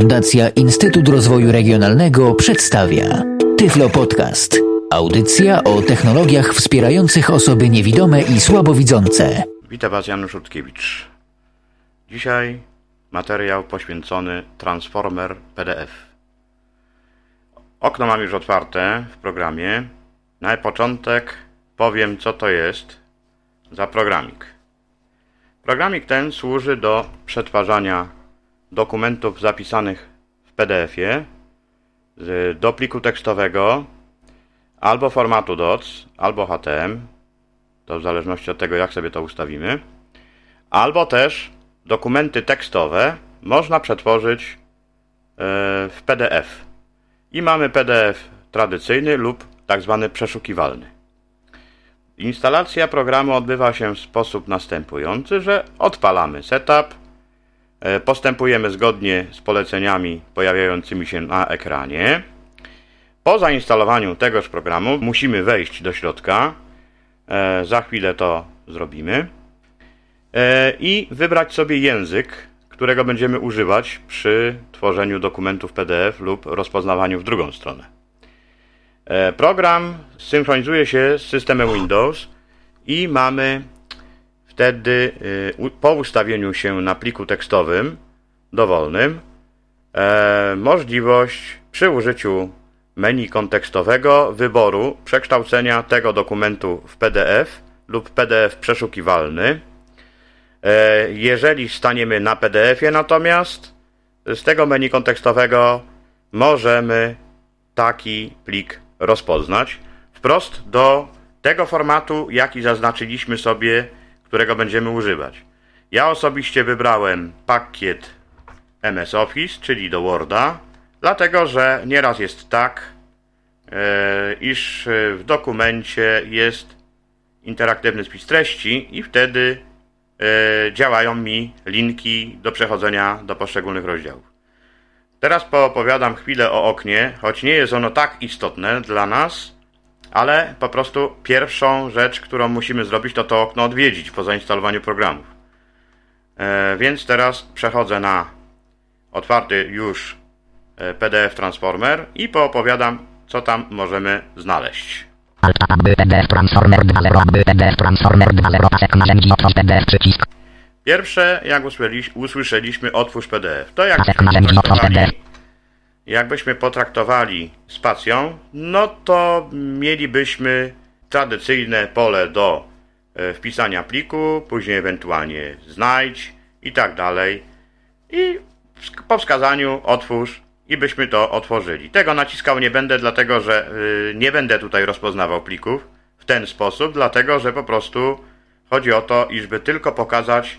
Fundacja Instytut Rozwoju Regionalnego przedstawia Tyflo Podcast. Audycja o technologiach wspierających osoby niewidome i słabowidzące. Witam Was Janusz Rutkiewicz. Dzisiaj materiał poświęcony Transformer PDF. Okno mam już otwarte w programie. Na początek powiem co to jest za programik. Programik ten służy do przetwarzania dokumentów zapisanych w PDF-ie do pliku tekstowego albo formatu DOC, albo HTM, to w zależności od tego jak sobie to ustawimy, albo też dokumenty tekstowe można przetworzyć e, w PDF. I mamy PDF tradycyjny lub tak zwany przeszukiwalny. Instalacja programu odbywa się w sposób następujący, że odpalamy setup, postępujemy zgodnie z poleceniami pojawiającymi się na ekranie. Po zainstalowaniu tegoż programu musimy wejść do środka, e, za chwilę to zrobimy, e, i wybrać sobie język, którego będziemy używać przy tworzeniu dokumentów PDF lub rozpoznawaniu w drugą stronę. E, program synchronizuje się z systemem Windows i mamy wtedy e, po ustawieniu się na pliku tekstowym dowolnym e, możliwość przy użyciu menu kontekstowego wyboru przekształcenia tego dokumentu w PDF lub PDF przeszukiwalny. Jeżeli staniemy na PDF-ie natomiast z tego menu kontekstowego możemy taki plik rozpoznać wprost do tego formatu, jaki zaznaczyliśmy sobie, którego będziemy używać. Ja osobiście wybrałem pakiet MS Office, czyli do Worda, dlatego że nieraz jest tak, e, iż w dokumencie jest interaktywny spis treści i wtedy e, działają mi linki do przechodzenia do poszczególnych rozdziałów. Teraz poopowiadam chwilę o oknie, choć nie jest ono tak istotne dla nas, ale po prostu pierwszą rzecz, którą musimy zrobić, to to okno odwiedzić po zainstalowaniu programów. E, więc teraz przechodzę na otwarty już e, PDF Transformer i poopowiadam, co tam możemy znaleźć. Alt PDF Transformer 2.0 PDF Transformer 2.0 pasek narzędzi otwórz PDF przycisk Pierwsze, jak usłyszeliśmy, otwórz PDF. To jak jakbyśmy potraktowali spacją, no to mielibyśmy tradycyjne pole do e, wpisania pliku, później ewentualnie znajdź i tak dalej. I po wskazaniu otwórz i byśmy to otworzyli. Tego naciskał nie będę, dlatego że y, nie będę tutaj rozpoznawał plików w ten sposób, dlatego że po prostu chodzi o to, iżby tylko pokazać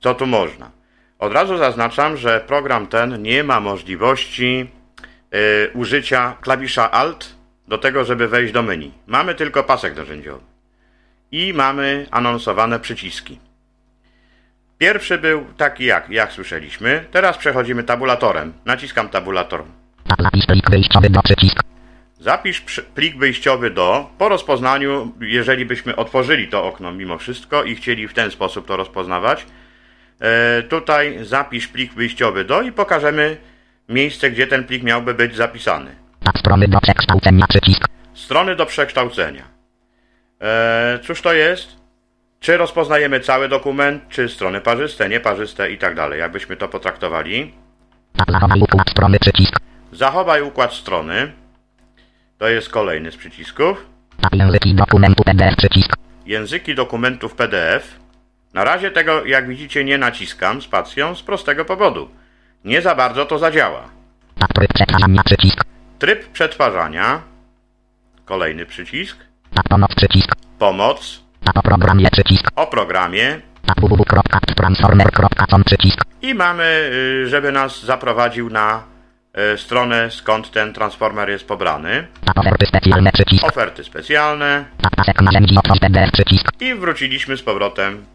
co tu można? Od razu zaznaczam, że program ten nie ma możliwości y, użycia klawisza Alt do tego, żeby wejść do menu. Mamy tylko pasek narzędziowy. I mamy anonsowane przyciski. Pierwszy był taki jak, jak słyszeliśmy. Teraz przechodzimy tabulatorem. Naciskam tabulator. Zapisz plik wyjściowy do przycisk. Zapisz plik wyjściowy do. Po rozpoznaniu, jeżeli byśmy otworzyli to okno mimo wszystko i chcieli w ten sposób to rozpoznawać, E, tutaj zapisz plik wyjściowy do i pokażemy miejsce, gdzie ten plik miałby być zapisany. Strony do przekształcenia przycisk. Strony do przekształcenia. E, cóż to jest? Czy rozpoznajemy cały dokument, czy strony parzyste, nieparzyste i tak dalej. Jakbyśmy to potraktowali. Zachowaj układ strony przycisk. Zachowaj układ strony. To jest kolejny z przycisków. Języki dokumentu PDF przycisk. Języki dokumentów PDF. Na razie tego, jak widzicie, nie naciskam spacją z prostego powodu. Nie za bardzo to zadziała. Tryb przetwarzania przycisk. Tryb przetwarzania. Kolejny przycisk. Pomoc przycisk. Pomoc. O programie przycisk. O programie. www.transformer.com przycisk. I mamy, y, żeby nas zaprowadził na y, stronę, skąd ten transformer jest pobrany. Oferty specjalne przycisk. Oferty specjalne. I wróciliśmy z powrotem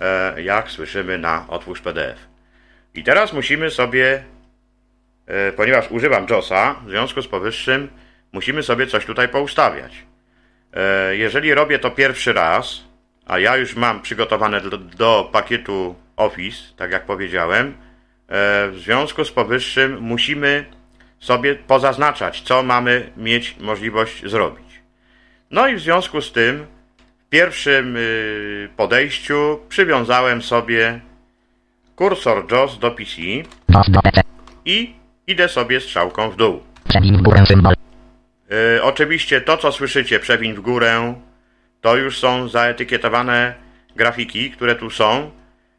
E, jak słyszymy na otwórz PDF. I teraz musimy sobie, e, ponieważ używam JOSa, w związku z powyższym musimy sobie coś tutaj poustawiać. E, jeżeli robię to pierwszy raz, a ja już mam przygotowane do, do pakietu Office, tak jak powiedziałem, w związku z powyższym musimy sobie pozaznaczać, co mamy mieć możliwość zrobić. No i w związku z tym w pierwszym y, podejściu przywiązałem sobie kursor JOS do PC i idę sobie strzałką w dół. W górę symbol. Y, oczywiście to, co słyszycie, przewiń w górę, to już są zaetykietowane grafiki, które tu są.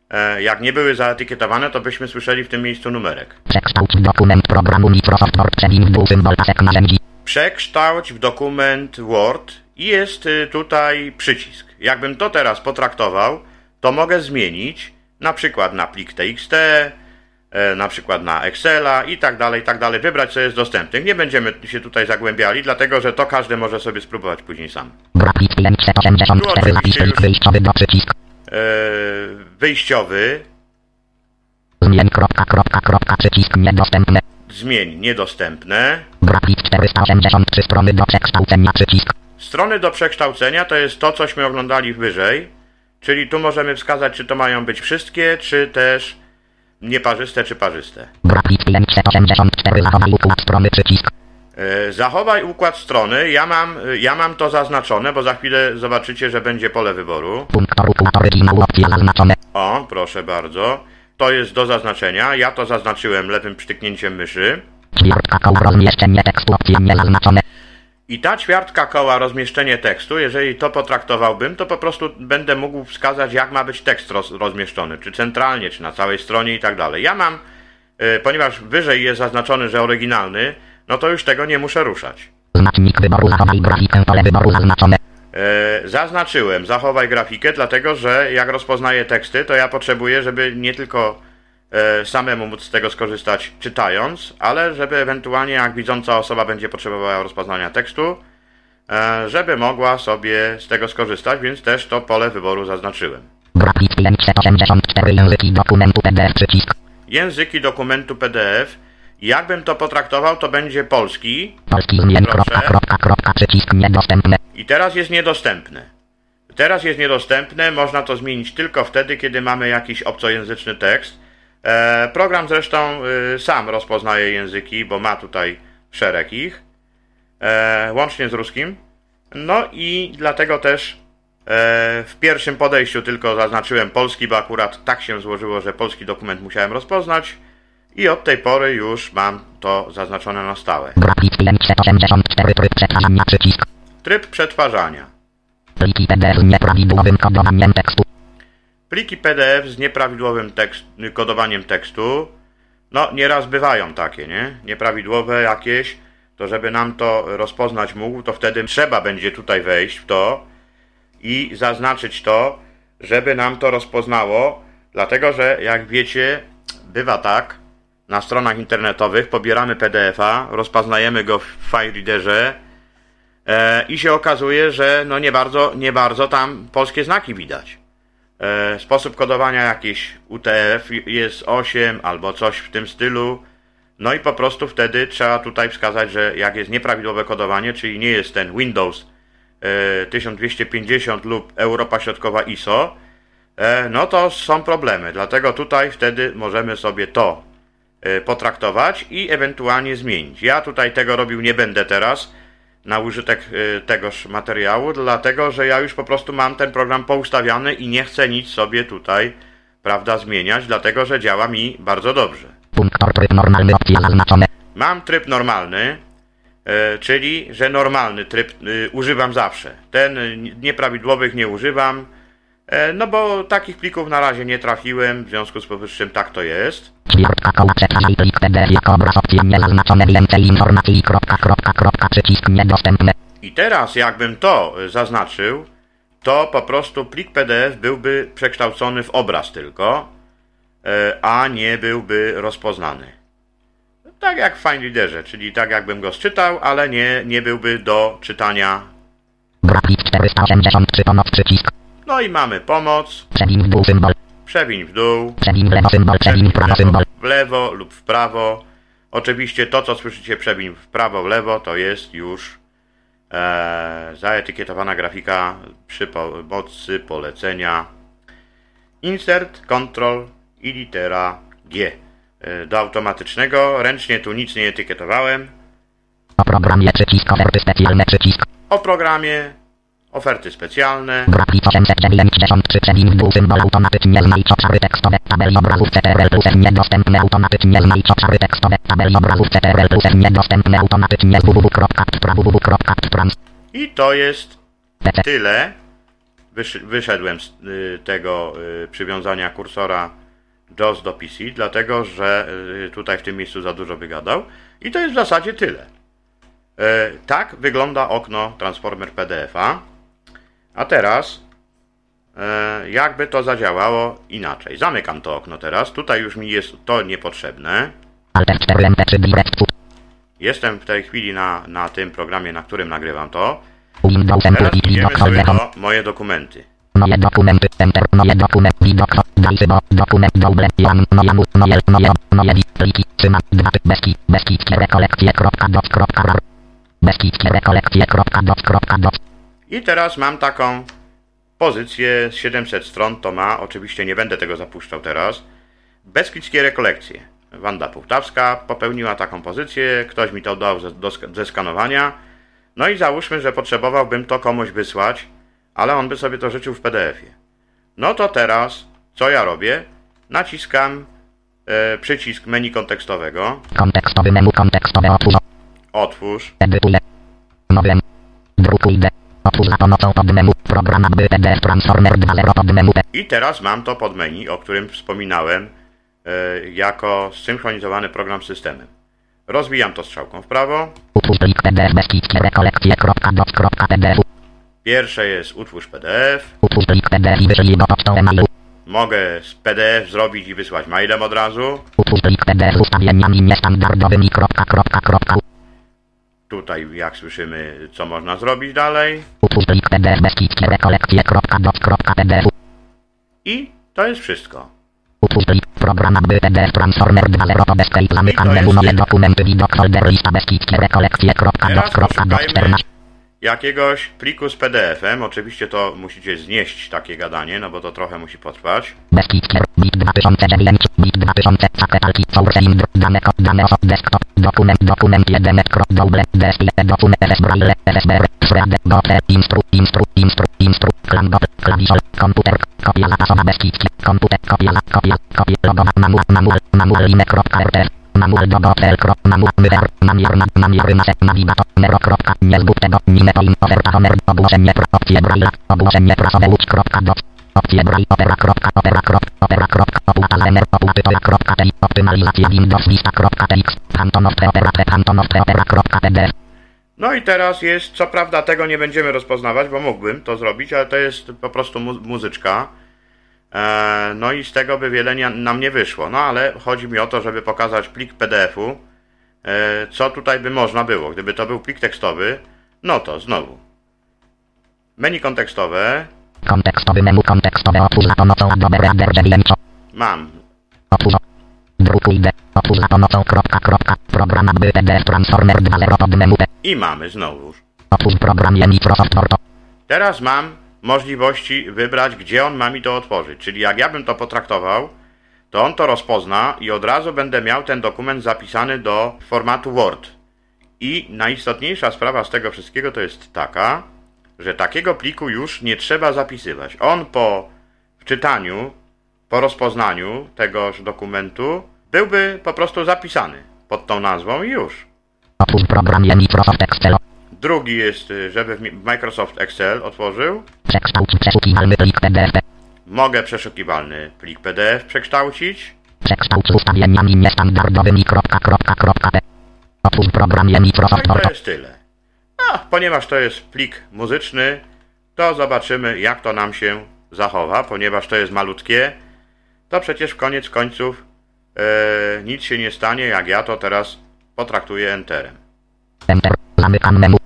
E, Jak nie były zaetykietowane, to byśmy słyszeli w tym miejscu numerek. Przekształć dokument programu Microsoft Word. Przewiń w dół symbol pasek narzędzi. Przekształć w dokument Word i jest y, tutaj przycisk. Jakbym to teraz potraktował, to mogę zmienić na przykład na plik TXT, e, na przykład na Excela i tak dalej, i tak dalej. Wybrać co jest dostępne. Nie będziemy się tutaj zagłębiali, dlatego że to każdy może sobie spróbować później sam. Grafik 584 zapisz plik wyjściowy do przycisk. E, Wyjściowy, Zmień kropka kropka kropka przycisk niedostępny. zmień niedostępne. Grafik 483 strony do przekształcenia przycisk. Strony do przekształcenia to jest to, cośmy oglądali wyżej, czyli tu możemy wskazać, czy to mają być wszystkie, czy też nieparzyste, czy parzyste. Grafik 584 zachowaj układ strony przycisk. E, Zachowaj układ strony. Ja mam, ja mam to zaznaczone, bo za chwilę zobaczycie, że będzie pole wyboru. O, proszę bardzo. To jest do zaznaczenia. Ja to zaznaczyłem lewym przytyknięciem myszy. I ta ćwiartka koła rozmieszczenie tekstu, jeżeli to potraktowałbym, to po prostu będę mógł wskazać, jak ma być tekst roz, rozmieszczony, czy centralnie, czy na całej stronie i tak dalej. Ja mam, e, ponieważ wyżej jest zaznaczony, że oryginalny, no to już tego nie muszę ruszać. Znacznik wyboru zachowaj grafikę pole wyboru zaznaczone. E, zaznaczyłem zachowaj grafikę, dlatego że jak rozpoznaję teksty, to ja potrzebuję, żeby nie tylko samemu móc z tego skorzystać czytając, ale żeby ewentualnie jak widząca osoba będzie potrzebowała rozpoznania tekstu, e, żeby mogła sobie z tego skorzystać, więc też to pole wyboru zaznaczyłem. Grafik 584 języki dokumentu PDF przycisk. Języki dokumentu PDF. Jakbym to potraktował, to będzie polski, Polski Proszę. kropka kropka kropka przycisk niedostępny. I teraz jest niedostępne. Teraz jest niedostępne, można to zmienić tylko wtedy, kiedy mamy jakiś obcojęzyczny tekst. E, program zresztą y, sam rozpoznaje języki, bo ma tutaj szereg ich, e, łącznie z ruskim. No i dlatego też e, w pierwszym podejściu tylko zaznaczyłem polski, bo akurat tak się złożyło, że polski dokument musiałem rozpoznać. I od tej pory już mam to zaznaczone na stałe. Grafik 584 tryb przetwarzania przycisk. Tryb przetwarzania. Pliki PDF z nieprawidłowym kodowaniem tekstu. Pliki PDF z nieprawidłowym tekst, kodowaniem tekstu, no nieraz bywają takie, nie? Nieprawidłowe jakieś, to żeby nam to rozpoznać mógł, to wtedy trzeba będzie tutaj wejść w to i zaznaczyć to, żeby nam to rozpoznało, dlatego że jak wiecie, bywa tak, na stronach internetowych pobieramy PDF-a, rozpoznajemy go w FileReaderze e, i się okazuje, że no nie bardzo, nie bardzo tam polskie znaki widać. E, sposób kodowania jakiś UTF jest 8 albo coś w tym stylu. No i po prostu wtedy trzeba tutaj wskazać, że jak jest nieprawidłowe kodowanie, czyli nie jest ten Windows e, 1250 lub Europa Środkowa ISO, e, no to są problemy. Dlatego tutaj wtedy możemy sobie to e, potraktować i ewentualnie zmienić. Ja tutaj tego robił nie będę teraz na użytek y, tegoż materiału, dlatego że ja już po prostu mam ten program poustawiany i nie chcę nic sobie tutaj, prawda, zmieniać, dlatego że działa mi bardzo dobrze. Punktor tryb normalny opcje zaznaczone. Mam tryb normalny, e, czyli że normalny tryb y, używam zawsze. Ten y, nieprawidłowych nie używam, no bo takich plików na razie nie trafiłem, w związku z powyższym tak to jest. Ćwiartka koła przetwarzaj plik PDF jako obraz opcje niezaznaczone więcej informacji kropka kropka kropka przycisk niedostępny. I teraz jakbym to zaznaczył, to po prostu plik PDF byłby przekształcony w obraz tylko, e, a nie byłby rozpoznany. Tak jak w FineReaderze, czyli tak jakbym go sczytał, ale nie, nie byłby do czytania. Grafik 483 pomoc przycisk. No i mamy pomoc, Przewiń w dół symbol. przewiń w dół, Przewiń w lewo symbol. Przewiń w prawo symbol. w lewo lub w prawo. Oczywiście to, co słyszycie przewiń w prawo, w lewo, to jest już e, zaetykietowana grafika przy pomocy polecenia insert, control i litera G. e, do automatycznego. Ręcznie tu nic nie etykietowałem. O programie przycisk oferty specjalne przycisk. O programie oferty specjalne. Grafik 893 przewin w dół symbol automatycznie znajdź obszary tekstowe. Tabeli obrazów CTRL plus F niedostępne automatycznie znajdź obszary tekstowe. Tabeli obrazów CTRL plus F niedostępne automatycznie z www.www.trans. I to jest tyle. Wysz, wyszedłem z y, tego y, przywiązania kursora JOS do PC, dlatego że y, tutaj w tym miejscu za dużo wygadał. I to jest w zasadzie tyle. E, tak wygląda okno Transformer PDF-a. A teraz, e, jakby to zadziałało inaczej. Zamykam to okno teraz. Tutaj już mi jest to niepotrzebne. Alter 4 MP3 direct put. Jestem w tej chwili na, na tym programie, na którym nagrywam to. Teraz idziemy sobie do moje dokumenty. Moje dokumenty, enter, moje widok, daj dokument, jan, moje, moje, moje, pliki, trzyma, dwa, rekolekcje, kropka, kropka, rar. Rekolekcje, kropka, kropka. I teraz mam taką pozycję z 700 stron, to ma, oczywiście nie będę tego zapuszczał teraz. Beskidzkie rekolekcje. Wanda Półtawska popełniła taką pozycję, ktoś mi to dał ze, do, sk- ze skanowania. No i załóżmy, że potrzebowałbym to komuś wysłać, ale on by sobie to życzył w PDF-ie. No to teraz, co ja robię? Naciskam e, przycisk menu kontekstowego, Kontekstowy menu, kontekstowe otwórz, otwórz, edytuję. Nowym. Drukuj. Otwórz za pomocą podmenu, program aby PDF Transformer 2.0 podmenu P. I teraz mam to pod menu, o którym wspominałem, e, jako zsynchronizowany program z systemem. Rozwijam to strzałką w prawo. Utwórz plik PDF. Pierwsze jest utwórz PDF. Utwórz plik PDF i wyślij go pocztą e-mailu. Mogę z PDF zrobić i wysłać mailem od razu. Utwórz plik PDF z ustawieniami niestandardowymi, kropka, kropka, kropka. Tutaj, jak słyszymy, co można zrobić dalej. I to jest wszystko. Program PDF Transformer 2.0 to escape, zamykam dokumenty, widok, folder, lista beskickie rekolekcje, kropka, dot, kropka, dot, poszukajmy 14. jakiegoś pliku z PDF-em. Oczywiście to musicie znieść takie gadanie, no bo to trochę musi potrwać. Beskickie, bit 2009, bit 2000, caketalki, source indr, dane, ko- dane osób, desktop, dokument, dokument, jeden, krok, double, DSP, dokument, SS braille, SSBR, shred, gotel, instru, instru, instru, instru, klambot, klawiszol, komputer, kopia kopia, kopia, kopia, logowa, manual, manual, manual, manual, do krop, manual, mywer, namiar, na, namiary, nasze, navigator, mero, kropka, nie zgub tego, mime, to im, oferta, homer, ogłoszenie, pro, opcje braille, ogłoszenie prasowe, łódź, kropka, dot, Opcje braj, opera, kropka, opera, krop, opera, kropka, opłata za emer, opłaty to ja, kropka, tej, optymalizacja Windows, lista, kropka, tx, Phantomow, opera, Phantomow, opera, kropka, pdf, No i teraz jest, co prawda tego nie będziemy rozpoznawać, bo mógłbym to zrobić, ale to jest po prostu mu muzyczka. E, no i z tego by wiele nam nie wyszło. No ale chodzi mi o to, żeby pokazać plik PDF-u, e, co tutaj by można było. Gdyby to był plik tekstowy, no to znowu. Menu kontekstowe. Kontekstowy menu, kontekstowe, otwórz za pomocą Adobe Reader, Jelienco, mam. otwórz, drukuj D, otwórz za pomocą kropka, kropka, program aby PDF Transformer 2.0 pod menu I mamy znowuż. otwórz programie Microsoft Word, Teraz mam możliwości wybrać, gdzie on ma mi to otworzyć. Czyli jak ja bym to potraktował, to on to rozpozna i od razu będę miał ten dokument zapisany do formatu Word. I najistotniejsza sprawa z tego wszystkiego to jest taka, że takiego pliku już nie trzeba zapisywać. On po wczytaniu, po rozpoznaniu tegoż dokumentu byłby po prostu zapisany pod tą nazwą i już. otwórz programie Microsoft Excel, Drugi jest, żeby w Mi- Microsoft Excel otworzył. Przekształć przeszukiwalny plik PDF, Mogę przeszukiwalny plik PDF przekształcić. przekształć z ustawieniami niestandardowymi, kropka, kropka, otwórz programie No Microsoft to Word, jest tyle. A, ponieważ to jest plik muzyczny, to zobaczymy jak to nam się zachowa. Ponieważ to jest malutkie, to przecież w koniec końców e, nic się nie stanie, jak ja to teraz potraktuję Enterem. Enter. Zamykam menu.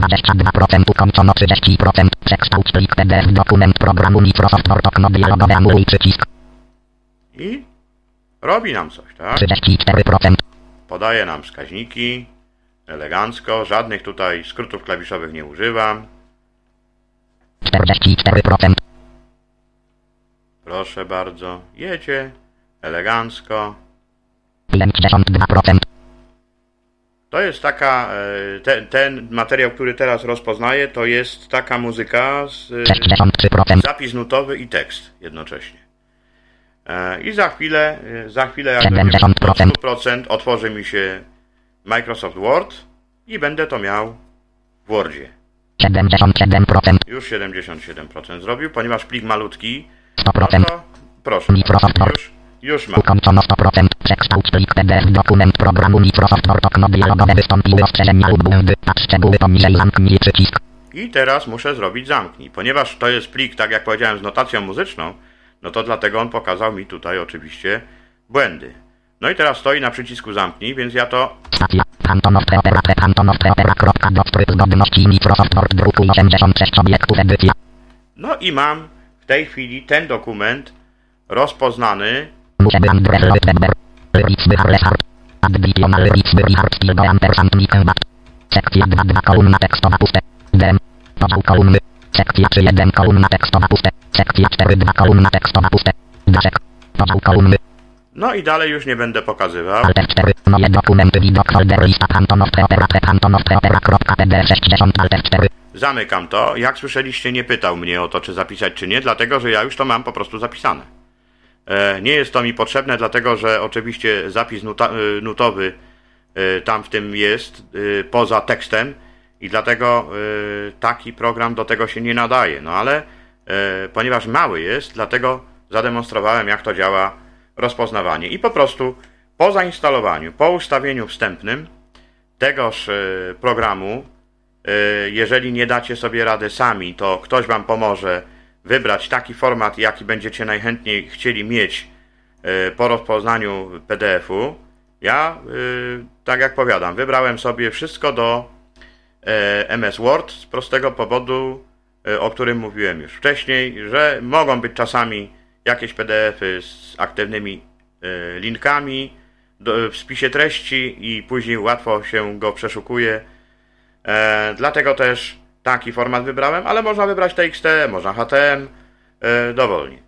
22% ukończono 30%. Przekształć plik PDF dokument programu Microsoft Word okno dialogowe anuluj przycisk. I robi nam coś, tak? 34%. Podaje nam wskaźniki elegancko, żadnych tutaj skrótów klawiszowych nie używam. 44%. Proszę bardzo, jedzie Elegancko. 52%. To jest taka, e, ten, materiał, który teraz rozpoznaję, to jest taka muzyka z e, 63%. zapis nutowy i tekst jednocześnie. E, I za chwilę, za chwilę jak będzie 70%. 100% otworzy mi się Microsoft Word i będę to miał w Wordzie. 77%. Już 77% zrobił, ponieważ plik malutki, 100%. no to proszę, Microsoft Word. Już, mam. Ukończono 100%. Przekształć plik PDF dokument programu Microsoft Word. Okno dialogowe wystąpiły ostrzeżenia lub błędy. A szczegóły poniżej zamknij przycisk. I teraz muszę zrobić zamknij. Ponieważ to jest plik, tak jak powiedziałem, z notacją muzyczną, no to dlatego on pokazał mi tutaj oczywiście błędy. No i teraz stoi na przycisku zamknij, więc ja to Stacja. Kropka zgodności Microsoft Word. Druku 86 obiektów edycja. No i mam w tej chwili ten dokument rozpoznany. Muszę. Additional Richard Ampersand. Sekcja 2.2 kolumna tekstowa puste. Dem. Podział kolumny. Sekcja 3.1 kolumna tekstowa puste. Sekcja 4.2 kolumna tekstowa puste. Daszek. Podział kolumny. No i dalej już nie będę pokazywał. Alter 4. Moje dokumenty widok folder lista Antonow Preopera. Pre Antonow Preopera. Kropka PDF 60 Alter 4. Zamykam to. Jak słyszeliście, nie pytał mnie o to, czy zapisać, czy nie, dlatego że ja już to mam po prostu zapisane. E, nie jest to mi potrzebne, dlatego że oczywiście zapis nuta, e, nutowy e, tam w tym jest, poza tekstem, i dlatego taki program do tego się nie nadaje. No ale ponieważ mały jest, dlatego zademonstrowałem, jak to działa rozpoznawanie. I po prostu po zainstalowaniu, po ustawieniu wstępnym tegoż programu, Jeżeli nie dacie sobie rady sami, to ktoś Wam pomoże wybrać taki format, jaki będziecie najchętniej chcieli mieć e, po rozpoznaniu PDF-u. Ja, e, tak jak powiadam, wybrałem sobie wszystko do e, MS Word z prostego powodu, o którym mówiłem już wcześniej, że mogą być czasami jakieś PDF-y z aktywnymi linkami w spisie treści i później łatwo się go przeszukuje. Dlatego też taki format wybrałem, ale można wybrać TXT, można HTM, e, dowolnie.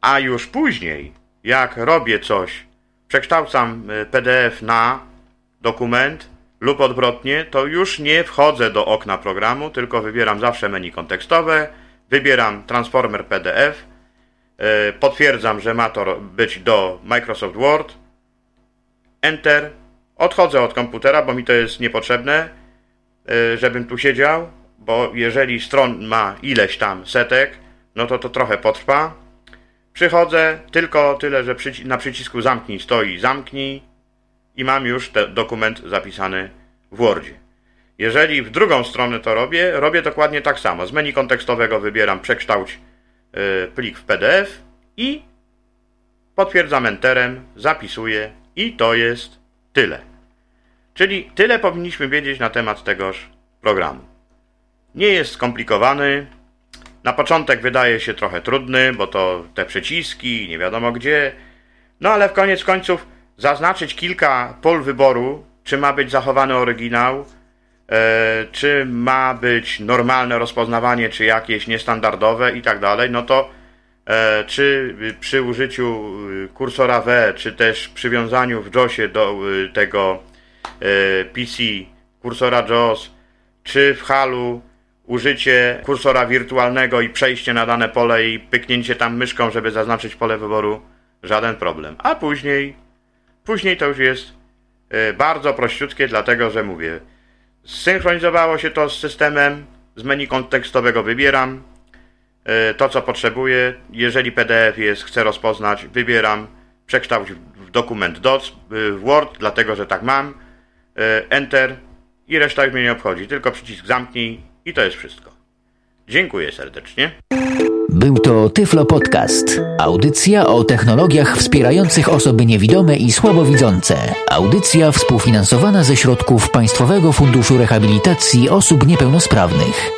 A już później, jak robię coś, przekształcam e, PDF na dokument lub odwrotnie, to już nie wchodzę do okna programu, tylko wybieram zawsze menu kontekstowe, wybieram Transformer PDF, e, potwierdzam, że ma to być do Microsoft Word, Enter, odchodzę od komputera, bo mi to jest niepotrzebne, żebym tu siedział, bo jeżeli stron ma ileś tam setek, no to to trochę potrwa. Przychodzę tylko tyle, że przyci- na przycisku zamknij stoi zamknij i mam już ten dokument zapisany w Wordzie. Jeżeli w drugą stronę to robię, robię dokładnie tak samo. Z menu kontekstowego wybieram przekształć e, plik w PDF i potwierdzam Enterem, zapisuję i to jest tyle. Czyli tyle powinniśmy wiedzieć na temat tegoż programu. Nie jest skomplikowany. Na początek wydaje się trochę trudny, bo to te przyciski, nie wiadomo gdzie. No ale w koniec końców zaznaczyć kilka pól wyboru, czy ma być zachowany oryginał, e, czy ma być normalne rozpoznawanie, czy jakieś niestandardowe i tak dalej, no to e, czy przy użyciu y, kursora W, czy też przywiązaniu w JOSie do tego e, PC kursora JOS, czy w halu użycie kursora wirtualnego i przejście na dane pole i pyknięcie tam myszką, żeby zaznaczyć pole wyboru, żaden problem. A później, później to już jest e, bardzo prościutkie, dlatego że mówię, zsynchronizowało się to z systemem, z menu kontekstowego wybieram e, to, co potrzebuję. Jeżeli PDF jest, chcę rozpoznać, wybieram przekształć w dokument DOC, y, w Word, dlatego że tak mam, e, Enter i reszta już mnie nie obchodzi, tylko przycisk zamknij i to jest wszystko. Dziękuję serdecznie. Był to Tyflo Podcast. Audycja o technologiach wspierających osoby niewidome i słabowidzące. Audycja współfinansowana ze środków Państwowego Funduszu Rehabilitacji Osób Niepełnosprawnych.